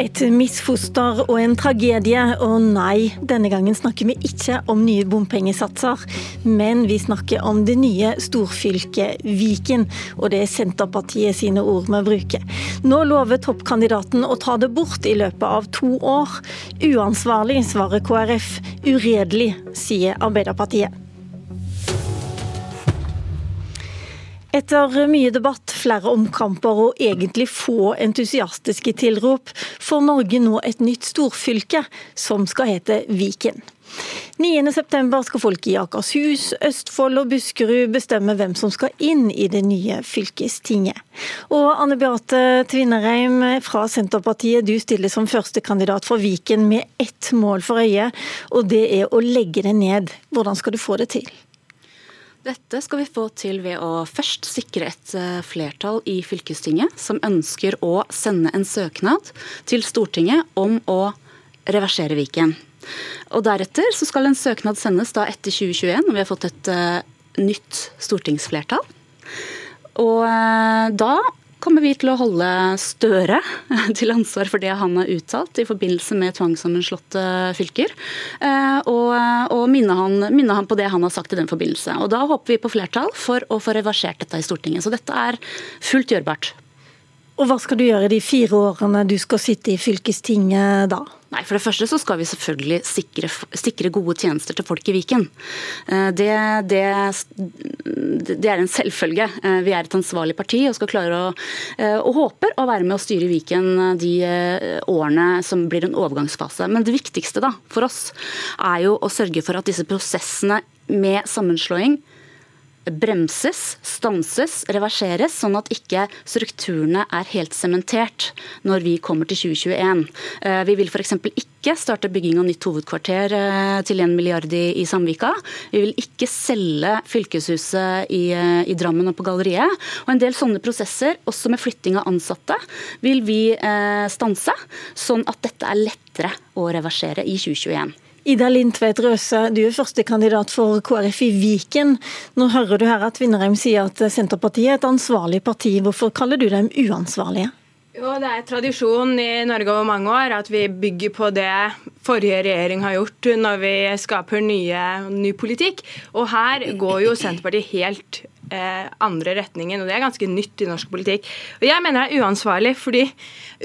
Et misfoster og en tragedie, og nei, denne gangen snakker vi ikke om nye bompengesatser. Men vi snakker om det nye storfylket Viken, og det er Senterpartiet sine ord vi bruker. Nå lover toppkandidaten å ta det bort i løpet av to år. Uansvarlig, svarer KrF. Uredelig, sier Arbeiderpartiet. Etter mye debatt, flere omkamper og egentlig få entusiastiske tilrop, får Norge nå et nytt storfylke, som skal hete Viken. 9.9 skal folk i Akershus, Østfold og Buskerud bestemme hvem som skal inn i det nye fylkestinget. Og Anne Beate Tvinnereim fra Senterpartiet, du stiller som førstekandidat for Viken med ett mål for øye, og det er å legge det ned. Hvordan skal du få det til? Dette skal vi få til ved å først sikre et eh, flertall i fylkestinget som ønsker å sende en søknad til Stortinget om å reversere Viken. Og Deretter så skal en søknad sendes da etter 2021, når vi har fått et uh, nytt stortingsflertall. Og uh, da kommer vi til å holde Støre til ansvar for det han har uttalt i forbindelse med tvangssammenslåtte fylker, eh, og, og minne, han, minne, han, på det han har sagt i den forbindelse. Og Da håper vi på flertall for å få reversert dette i Stortinget. Så dette er fullt gjørbart. Og Hva skal du gjøre de fire årene du skal sitte i fylkestinget da? Nei, For det første så skal vi selvfølgelig sikre, sikre gode tjenester til folk i Viken. Eh, det, det, det, er en selvfølge. Eh, vi er et ansvarlig parti og skal klare å, eh, og håper å være med å styre Viken de årene som blir en overgangsfase. Men det viktigste da, for oss er jo å sørge for at disse prosessene med sammenslåing bremses, stanses, reverseres, sånn at ikke strukturene er helt sementert når vi kommer til 2021. Eh, vi vil f.eks. ikke starte bygging av nytt hovedkvarter eh, til 1 milliard i, Samvika. Vi vil ikke selge fylkeshuset i, eh, i, Drammen og på Galleriet. Og en del sånne prosesser, også med flytting av ansatte, vil vi stanse, sånn at dette er lettere å reversere i 2021. Ida Lindtveit Røse, du er førstekandidat for KrF i Viken. Nå hører du her at Vinnerheim sier at Senterpartiet er et ansvarlig parti. Hvorfor kaller du dem uansvarlige? Jo, Det er tradisjon i Norge over mange år at vi bygger på det forrige regjering har gjort når vi skaper nye, ny politikk. Og her går jo Senterpartiet helt eh, andre retningen, og det er ganske nytt i norsk politikk. Og Jeg mener det er uansvarlig, fordi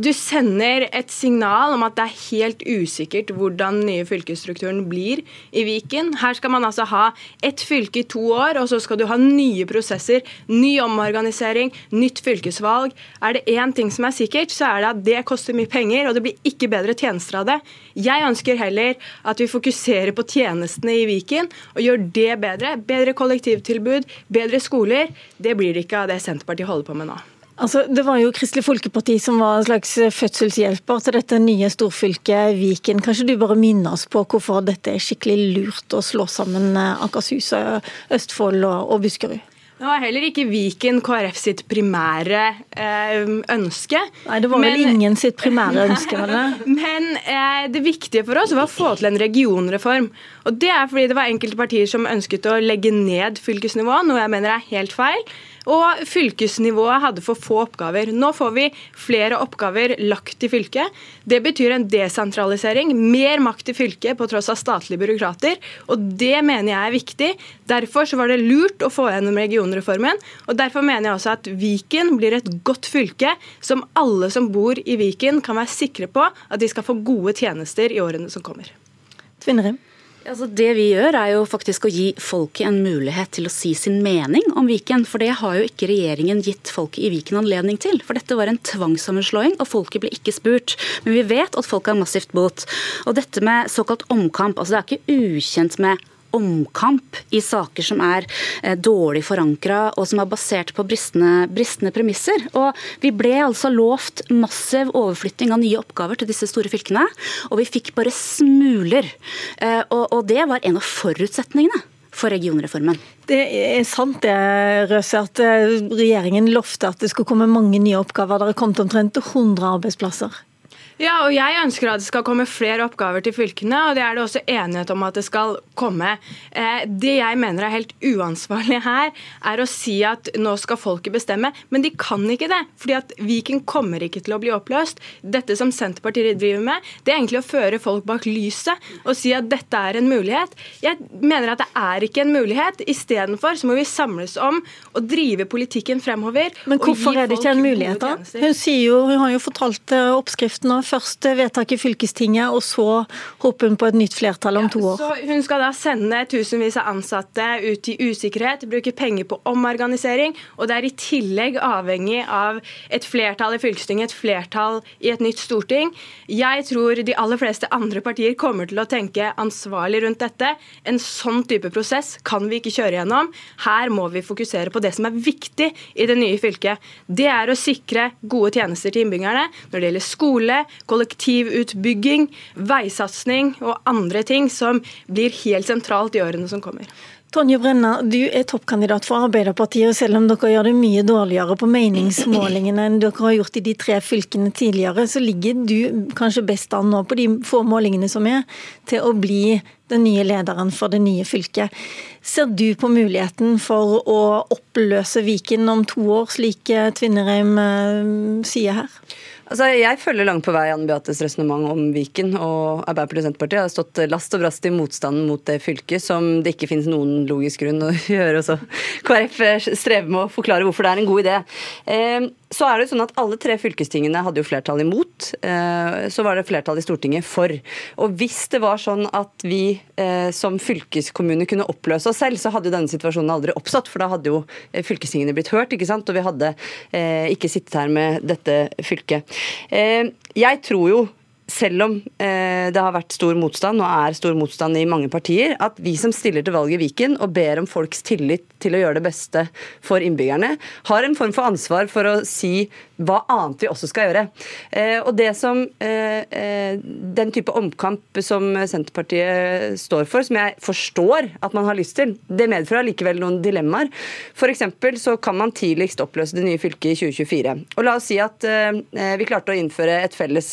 du sender et signal om at det er helt usikkert hvordan den nye fylkesstrukturen blir i Viken. Her skal man altså ha ett fylke i to år, og så skal du ha nye prosesser, ny omorganisering, nytt fylkesvalg. Er det én ting som er sikkert, så er det at det koster mye penger, og det blir ikke bedre tjenester av det. Jeg ønsker heller at vi fokuserer på tjenestene i Viken og gjør det bedre. Bedre kollektivtilbud, bedre skoler. Det blir det ikke av det Senterpartiet holder på med nå. Altså, det var jo Kristelig Folkeparti som var en slags fødselshjelper til dette nye storfylket Viken. Kanskje du bare minner oss på hvorfor dette er skikkelig lurt å slå sammen eh, Akershus, Østfold og Buskerud? Det var heller ikke Viken KrF sitt primære eh, ønske. Nei, det var vel men, ingen sitt primære ønske, var? Men eh, det viktige for oss var å få til en regionreform. Og det er fordi det var enkelte partier som ønsket å legge ned fylkesnivået, noe jeg mener er helt feil. Og fylkesnivået hadde for få oppgaver. Nå får vi flere oppgaver lagt i fylket. Det betyr en desentralisering, mer makt i fylket på tross av statlige byråkrater. Og det mener jeg er viktig. Derfor så var det lurt å få gjennom regionreformen. Og derfor mener jeg også at Viken blir et godt fylke som alle som bor i Viken kan være sikre på at de skal få gode tjenester i årene som kommer. Tvinnerim. Altså det vi gjør er jo faktisk å gi folket en mulighet til å si sin mening om Viken. For det har jo ikke regjeringen gitt folket i Viken anledning til. For dette var en tvangssammenslåing, og folket ble ikke spurt. Men vi vet at folk har massivt bot. Og dette med såkalt omkamp, altså det er ikke ukjent med omkamp i saker som er eh, dårlig forankra og som er basert på bristende, bristende, premisser. Og Vi ble altså lovt massiv overflytting av nye oppgaver til disse store fylkene, og vi fikk bare smuler. Eh, og, og det var en av forutsetningene for regionreformen. Det er sant det, Røse, at eh, regjeringen lovte at det skulle komme mange nye oppgaver. Det kom kommet omtrent 100 arbeidsplasser. Ja, og jeg ønsker at det skal komme flere oppgaver til fylkene, og det er det også enighet om at det skal komme. Eh, det jeg mener er helt uansvarlig her, er å si at nå skal folket bestemme, men de kan ikke det. fordi at Viken kommer ikke til å bli oppløst. Dette som Senterpartiet driver med, det er egentlig å føre folk bak lyset og si at dette er en mulighet. Jeg mener at det er ikke en mulighet. Istedenfor så må vi samles om å drive politikken fremover. Men hvorfor er det ikke en mulighet, da? Hun, jo, hun har jo fortalt eh, oppskriften av først vedtak i fylkestinget, og så håper hun på et nytt flertall om to år. Ja, så hun skal da sende tusenvis av ansatte ut i usikkerhet, bruke penger på omorganisering, og det er i tillegg avhengig av et flertall i fylkestinget, et flertall i et nytt storting. Jeg tror de aller fleste andre partier kommer til å tenke ansvarlig rundt dette. En sånn type prosess kan vi ikke kjøre gjennom. Her må vi fokusere på det som er viktig i det nye fylket. Det er å sikre gode tjenester til innbyggerne når det gjelder skole, kollektivutbygging, veisatsing og andre ting som blir helt sentralt i årene som kommer. Tonje Brenna, du er toppkandidat for Arbeiderpartiet, og selv om dere gjør det mye dårligere på meningsmålingene enn dere har gjort i de tre fylkene tidligere, så ligger du kanskje best an nå på de få målingene som er, til å bli den nye lederen for det nye fylket. Ser du på muligheten for å oppløse Viken om to år, slik Tvinnereim eh, sier her? Altså, jeg følger langt på vei Anne Beates resonnement om Viken. og Arbeiderpartiet og Senterpartiet har stått last og brast i motstanden mot det fylket, som det ikke finnes noen logisk grunn å gjøre. Også. KrF strever med å forklare hvorfor det er en god idé. Eh, så er det sånn at Alle tre fylkestingene hadde jo flertall imot. Eh, så var det flertall i Stortinget for. Og Hvis det var sånn at vi eh, som fylkeskommune kunne oppløse oss selv, så hadde jo denne situasjonen aldri oppstått. For da hadde jo eh, fylkestingene blitt hørt, ikke sant? og vi hadde ikke sittet her med dette fylket. Jeg tror jo selv om eh, det har vært stor motstand, og er stor motstand i mange partier, at vi som stiller til valg i Viken og ber om folks tillit til å gjøre det beste for innbyggerne, har en form for ansvar for å si hva annet vi også skal gjøre. Eh, og det som eh, Den type omkamp som Senterpartiet står for, som jeg forstår at man har lyst til, det medfører likevel noen dilemmaer. F.eks. så kan man tidligst oppløse det nye fylket i 2024. Og la oss si at vi klarte å innføre et felles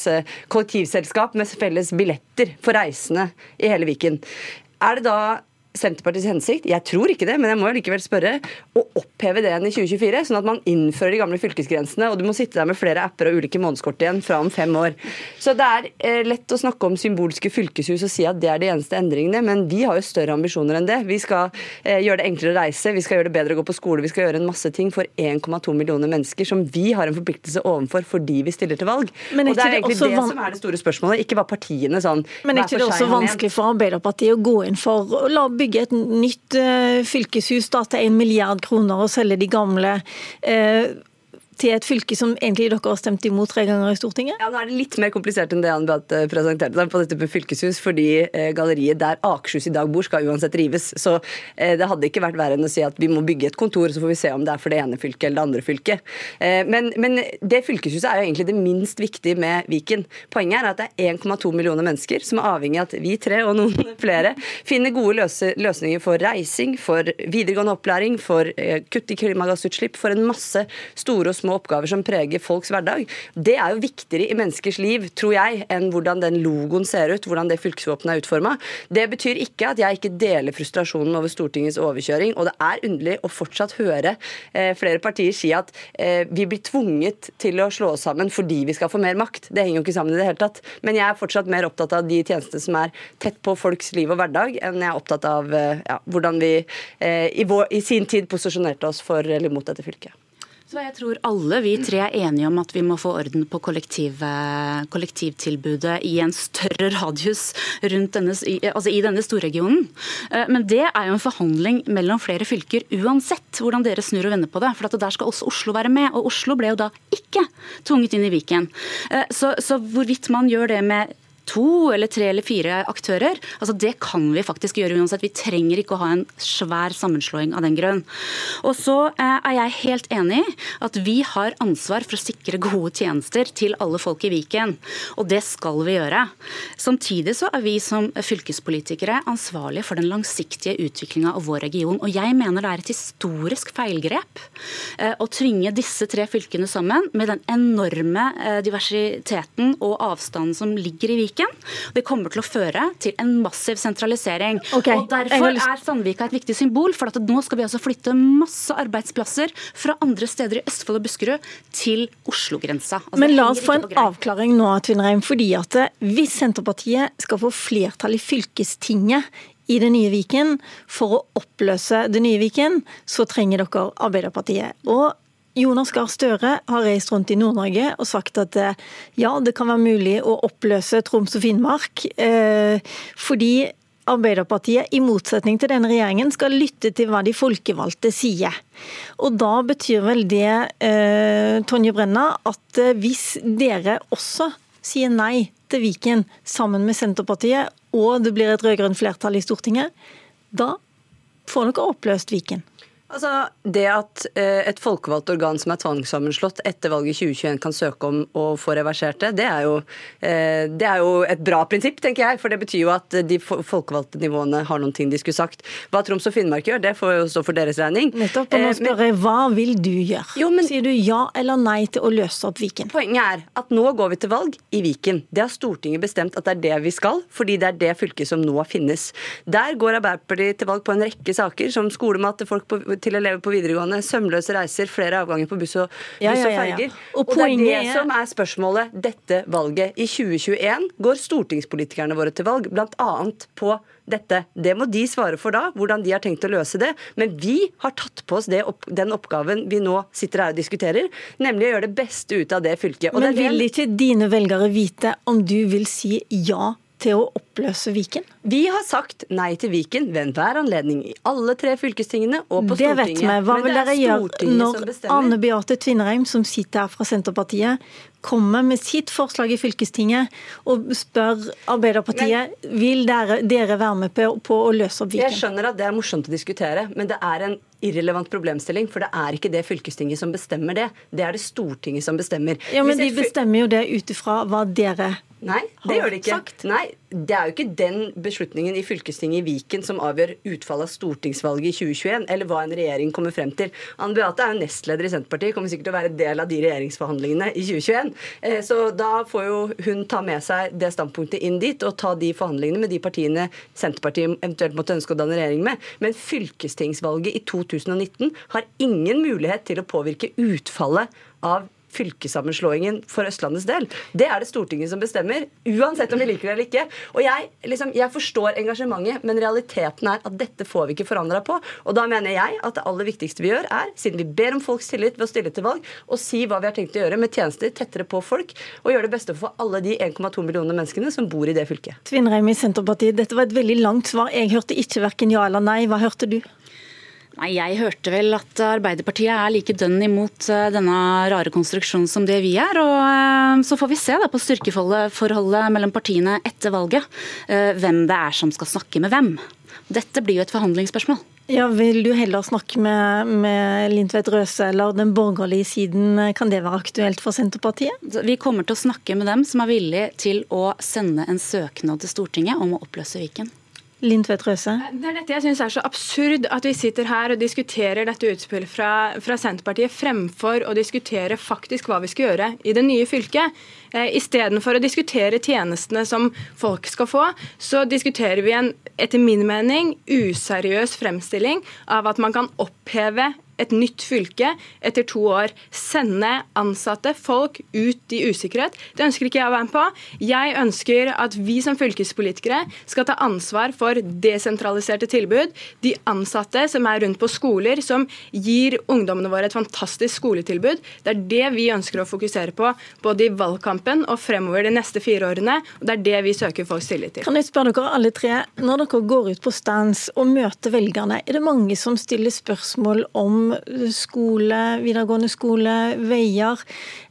kollektiv kollektivselskap med felles billetter for reisende i hele Viken. Er det da Senterpartiets hensikt, jeg tror ikke det, men jeg må likevel spørre, å oppheve det igjen i 2024, sånn at man innfører de gamle fylkesgrensene, og du må sitte der med flere apper og ulike månedskort igjen fra om fem år. Så det er eh, lett å snakke om symbolske fylkeshus og si at det er de eneste endringene, men vi har jo større ambisjoner enn det. Vi skal eh, gjøre det enklere å reise, vi skal gjøre det bedre å gå på skole, vi skal gjøre en masse ting for 1,2 millioner mennesker som vi har en forpliktelse overfor fordi vi stiller til valg. Men og det er egentlig det, det som er det store spørsmålet, ikke hva partiene sånn Men er ikke det også vanskelig for Arbeiderpartiet å gå inn for å la bygge bygge et nytt eh, fylkeshus da, til en milliard kroner og selge de gamle. Eh, til et fylke som egentlig dere har stemt imot tre ganger i Stortinget? Ja, Nå er det litt mer komplisert enn det han Beate presenterte på dette med fylkeshus, fordi eh, galleriet der Akershus i dag bor, skal uansett rives. Så eh, det hadde ikke vært verre enn å si at vi må bygge et kontor, så får vi se om det er for det ene fylket eller det andre fylket. Eh, men, men det fylkeshuset er jo egentlig det minst viktige med Viken. Poenget er at det er 1,2 millioner mennesker som er avhengig av at vi tre og noen flere finner gode løse, løsninger for reising, for videregående opplæring, for kutt i klimagassutslipp, for en masse store og små små oppgaver som preger folks hverdag, det er jo viktigere i menneskers liv, tror jeg, enn hvordan den logoen ser ut, hvordan det fylkesvåpenet er utforma. Det betyr ikke at jeg ikke deler frustrasjonen over Stortingets overkjøring, og det er underlig å fortsatt høre eh, flere partier si at eh, vi blir tvunget til å slå oss sammen fordi vi skal få mer makt. Det henger jo ikke sammen i det hele tatt. Men jeg er fortsatt mer opptatt av de tjenestene som er tett på folks liv og hverdag, enn jeg er opptatt av eh, ja, hvordan vi eh, i, vår, i sin tid posisjonerte oss for eller mot dette fylket. Så jeg tror alle vi tre er enige om at vi må få orden på kollektiv, kollektivtilbudet i en større radius denne, altså i denne storregionen. Eh, men det er jo en forhandling mellom flere fylker uansett hvordan dere snur og vender på det. For der skal også Oslo være med, og Oslo ble jo da ikke tvunget inn i Viken. Eh, så, så hvorvidt man gjør det med to eller tre eller fire aktører. Altså Det kan vi faktisk gjøre uansett. Vi trenger ikke å ha en svær sammenslåing av den grunn. Og så eh, er jeg helt enig i at vi har ansvar for å sikre gode tjenester til alle folk i Viken. Og det skal vi gjøre. Samtidig så er vi som fylkespolitikere ansvarlige for den langsiktige utviklinga av vår region. Og jeg mener det er et historisk feilgrep eh, å tvinge disse tre fylkene sammen med den enorme eh, diversiteten og avstanden som ligger i Viken. Det kommer til å føre til en massiv sentralisering. Okay. Og Derfor er Sandvika et viktig symbol. for at Nå skal vi altså flytte masse arbeidsplasser fra andre steder i Østfold og Buskerud til Oslo-grensa. Altså, Men la oss få en avklaring nå, Tvinnereim. fordi at eh, Hvis Senterpartiet skal få flertall i fylkestinget i det nye Viken for å oppløse det nye Viken, så trenger dere Arbeiderpartiet. Og Jonas Gahr Støre har reist rundt i Nord-Norge og sagt at eh, ja, det kan være mulig å oppløse Troms og Finnmark. Eh, fordi Arbeiderpartiet, i motsetning til denne regjeringen, skal lytte til hva de folkevalgte sier. Og da betyr vel det, eh, Tonje Brenna, at hvis dere også sier nei til Viken sammen med Senterpartiet, og det blir et rød-grønt flertall i Stortinget, da får dere oppløst Viken. Altså, Det at eh, et folkevalgt organ som er tvangssammenslått etter valget i 2021 kan søke om å få reversert det, det er, jo, eh, det er jo et bra prinsipp, tenker jeg. For det betyr jo at de folkevalgte nivåene har noen ting de skulle sagt. Hva Troms og Finnmark gjør, det får jo stå for deres regning. Nettopp, og nå eh, spør jeg, Hva vil du gjøre? Jo, men, Sier du ja eller nei til å løse opp Viken? Poenget er at nå går vi til valg i Viken. Det har Stortinget bestemt at det er det vi skal, fordi det er det fylket som nå finnes. Der går Arbeiderpartiet til valg på en rekke saker, som skolemat til folk på til elever på videregående, sømløse reiser, flere avganger på buss og, ja, buss og ferger. Ja, og, og, det er det som er spørsmålet dette valget. I 2021 går stortingspolitikerne våre til valg bl.a. på dette. Det må de svare for da, hvordan de har tenkt å løse det. Men vi har tatt på oss opp, den oppgaven vi nå sitter her og diskuterer, nemlig å gjøre det beste ut av det fylket. Og Men det vil ikke dine velgere vite om du vil si ja til å oppløse Viken? Vi har sagt nei til Viken ved enhver anledning i alle tre fylkestingene og på det Stortinget. Det vet vi. Hva vil dere gjøre når Anne Beate Tvinnereim, som sitter her fra Senterpartiet, kommer med sitt forslag i fylkestinget og spør Arbeiderpartiet men, vil dere, dere, være med på, på, å løse opp Viken? Jeg skjønner at det er morsomt å diskutere, men det er en irrelevant problemstilling. For det er ikke det fylkestinget som bestemmer det. Det er det Stortinget som bestemmer. Ja, Men de bestemmer jo det ut ifra hva dere Nei, det gjør det ikke. Sagt. Nei, Det er jo ikke den beslutningen i fylkestinget i Viken som avgjør utfallet av stortingsvalget i 2021, eller hva en regjering kommer frem til. Anne Beate er jo nestleder i Senterpartiet, kommer sikkert til å være del av de regjeringsforhandlingene i 2021. Eh, så da får jo hun ta med seg det standpunktet inn dit, og ta de forhandlingene med de partiene Senterpartiet eventuelt måtte ønske å danne regjering med. Men fylkestingsvalget i 2019 har ingen mulighet til å påvirke utfallet av fylkessammenslåingen for Østlandets del. Det er det Stortinget som bestemmer, uansett om vi liker det eller ikke. Og jeg, liksom, jeg forstår engasjementet, men realiteten er at dette får vi ikke forandra på. Og da mener jeg at det aller viktigste vi gjør, er, siden vi ber om folks tillit ved å stille til valg, å si hva vi har tenkt å gjøre med tjenester tettere på folk, og gjøre det beste for alle de 1,2 millioner menneskene som bor i det fylket. Tvinnreim i Senterpartiet, dette var et veldig langt svar. Jeg hørte ikke verken ja eller nei. Hva hørte du? Nei, Jeg hørte vel at Arbeiderpartiet er like dønn imot eh, denne rare konstruksjonen som det vi er. og eh, Så får vi se da på styrkeforholdet mellom partiene etter valget eh, hvem det er som skal snakke med hvem. Dette blir jo et forhandlingsspørsmål. Ja, Vil du heller snakke med, med Lindtvedt Røse eller den borgerlige siden? Kan det være aktuelt for Senterpartiet? Vi kommer til å snakke med dem som er villige til å sende en søknad til Stortinget om å oppløse Viken. Lindtvedt Røse? Det er dette jeg syns er så absurd, at vi sitter her og diskuterer dette utspillet fra, fra, Senterpartiet fremfor å diskutere faktisk hva vi skal gjøre i det nye fylket. Eh, Istedenfor å diskutere tjenestene som folk skal få, så diskuterer vi en etter min mening useriøs fremstilling av at man kan oppheve et nytt fylke etter to år. Sende ansatte, folk, ut i usikkerhet. Det ønsker ikke jeg å være med på. Jeg ønsker at vi som fylkespolitikere skal ta ansvar for desentraliserte tilbud. De ansatte som er rundt på skoler, som gir ungdommene våre et fantastisk skoletilbud. Det er det vi ønsker å fokusere på, både i valgkampen og fremover de neste fire årene. og Det er det vi søker folks tillit til. Kan jeg spørre dere alle tre, Når dere går ut på stands og møter velgerne, er det mange som stiller spørsmål om skole, videregående skole, veier?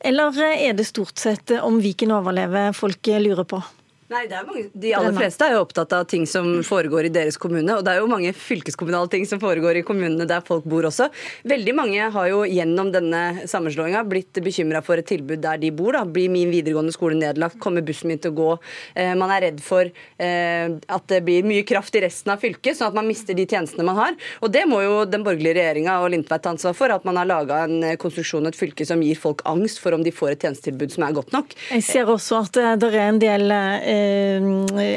Eller er det stort sett om Viken overlever folk lurer på? Nei, det er mange, De aller fleste er jo opptatt av ting som foregår i deres kommune. Og det er jo mange fylkeskommunale ting som foregår i kommunene der folk bor også. Veldig mange har jo gjennom denne sammenslåinga blitt bekymra for et tilbud der de bor. da. Blir min videregående skole nedlagt? Kommer bussen min til å gå? Eh, man er redd for eh, at det blir mye kraft i resten av fylket, sånn at man mister de tjenestene man har. Og det må jo den borgerlige regjeringa og Lindtveit ta ansvar for, at man har laga en eh, konstruksjon et fylke som gir folk angst for om de får et tjenestetilbud som er godt nok. Jeg ser også at det er en del Eh,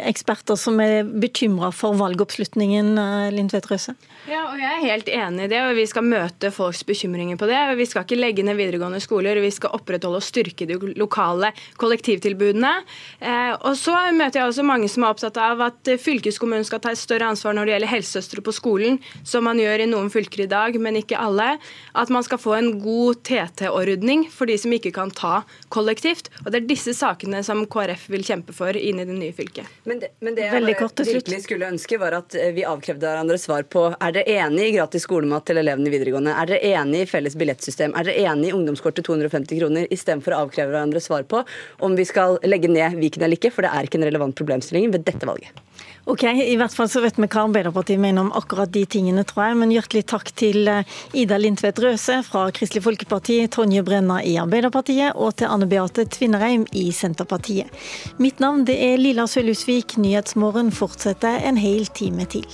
eksperter som er bekymra for valgoppslutningen, eh, Lindtvedt Røse? Ja, og Jeg er helt enig i det, og vi skal møte folks bekymringer på det. Vi skal ikke legge ned videregående skoler, vi skal opprettholde og styrke de lokale kollektivtilbudene. Eh, og så møter jeg også mange som er opptatt av at fylkeskommunen skal ta et større ansvar når det gjelder helsesøstre på skolen, som man gjør i noen fylker i dag, men ikke alle. At man skal få en god TT-ordning for de som ikke kan ta kollektivt. Og Det er disse sakene som KrF vil kjempe for inn i det nye fylket. Men det, men det jeg virkelig skulle ønske, var at vi avkrevde hverandre svar på er det dere enig i gratis skolemat til elevene i videregående? Er dere enig i felles billettsystem? Er dere enig i ungdomskort til 250 kroner, istedenfor å avkreve hverandre svar på om vi skal legge ned Viken eller ikke? For det er ikke en relevant problemstilling ved dette valget. Ok, I hvert fall så vet vi hva Arbeiderpartiet mener om akkurat de tingene, tror jeg. Men hjertelig takk til eh, Ida Lindtvedt Røse fra Kristelig Folkeparti, Tonje Brenna i Arbeiderpartiet og til Anne Beate Tvinnereim i Senterpartiet. Mitt navn det er Lilla Sølhusvik. Nyhetsmorgen fortsetter en hel time til.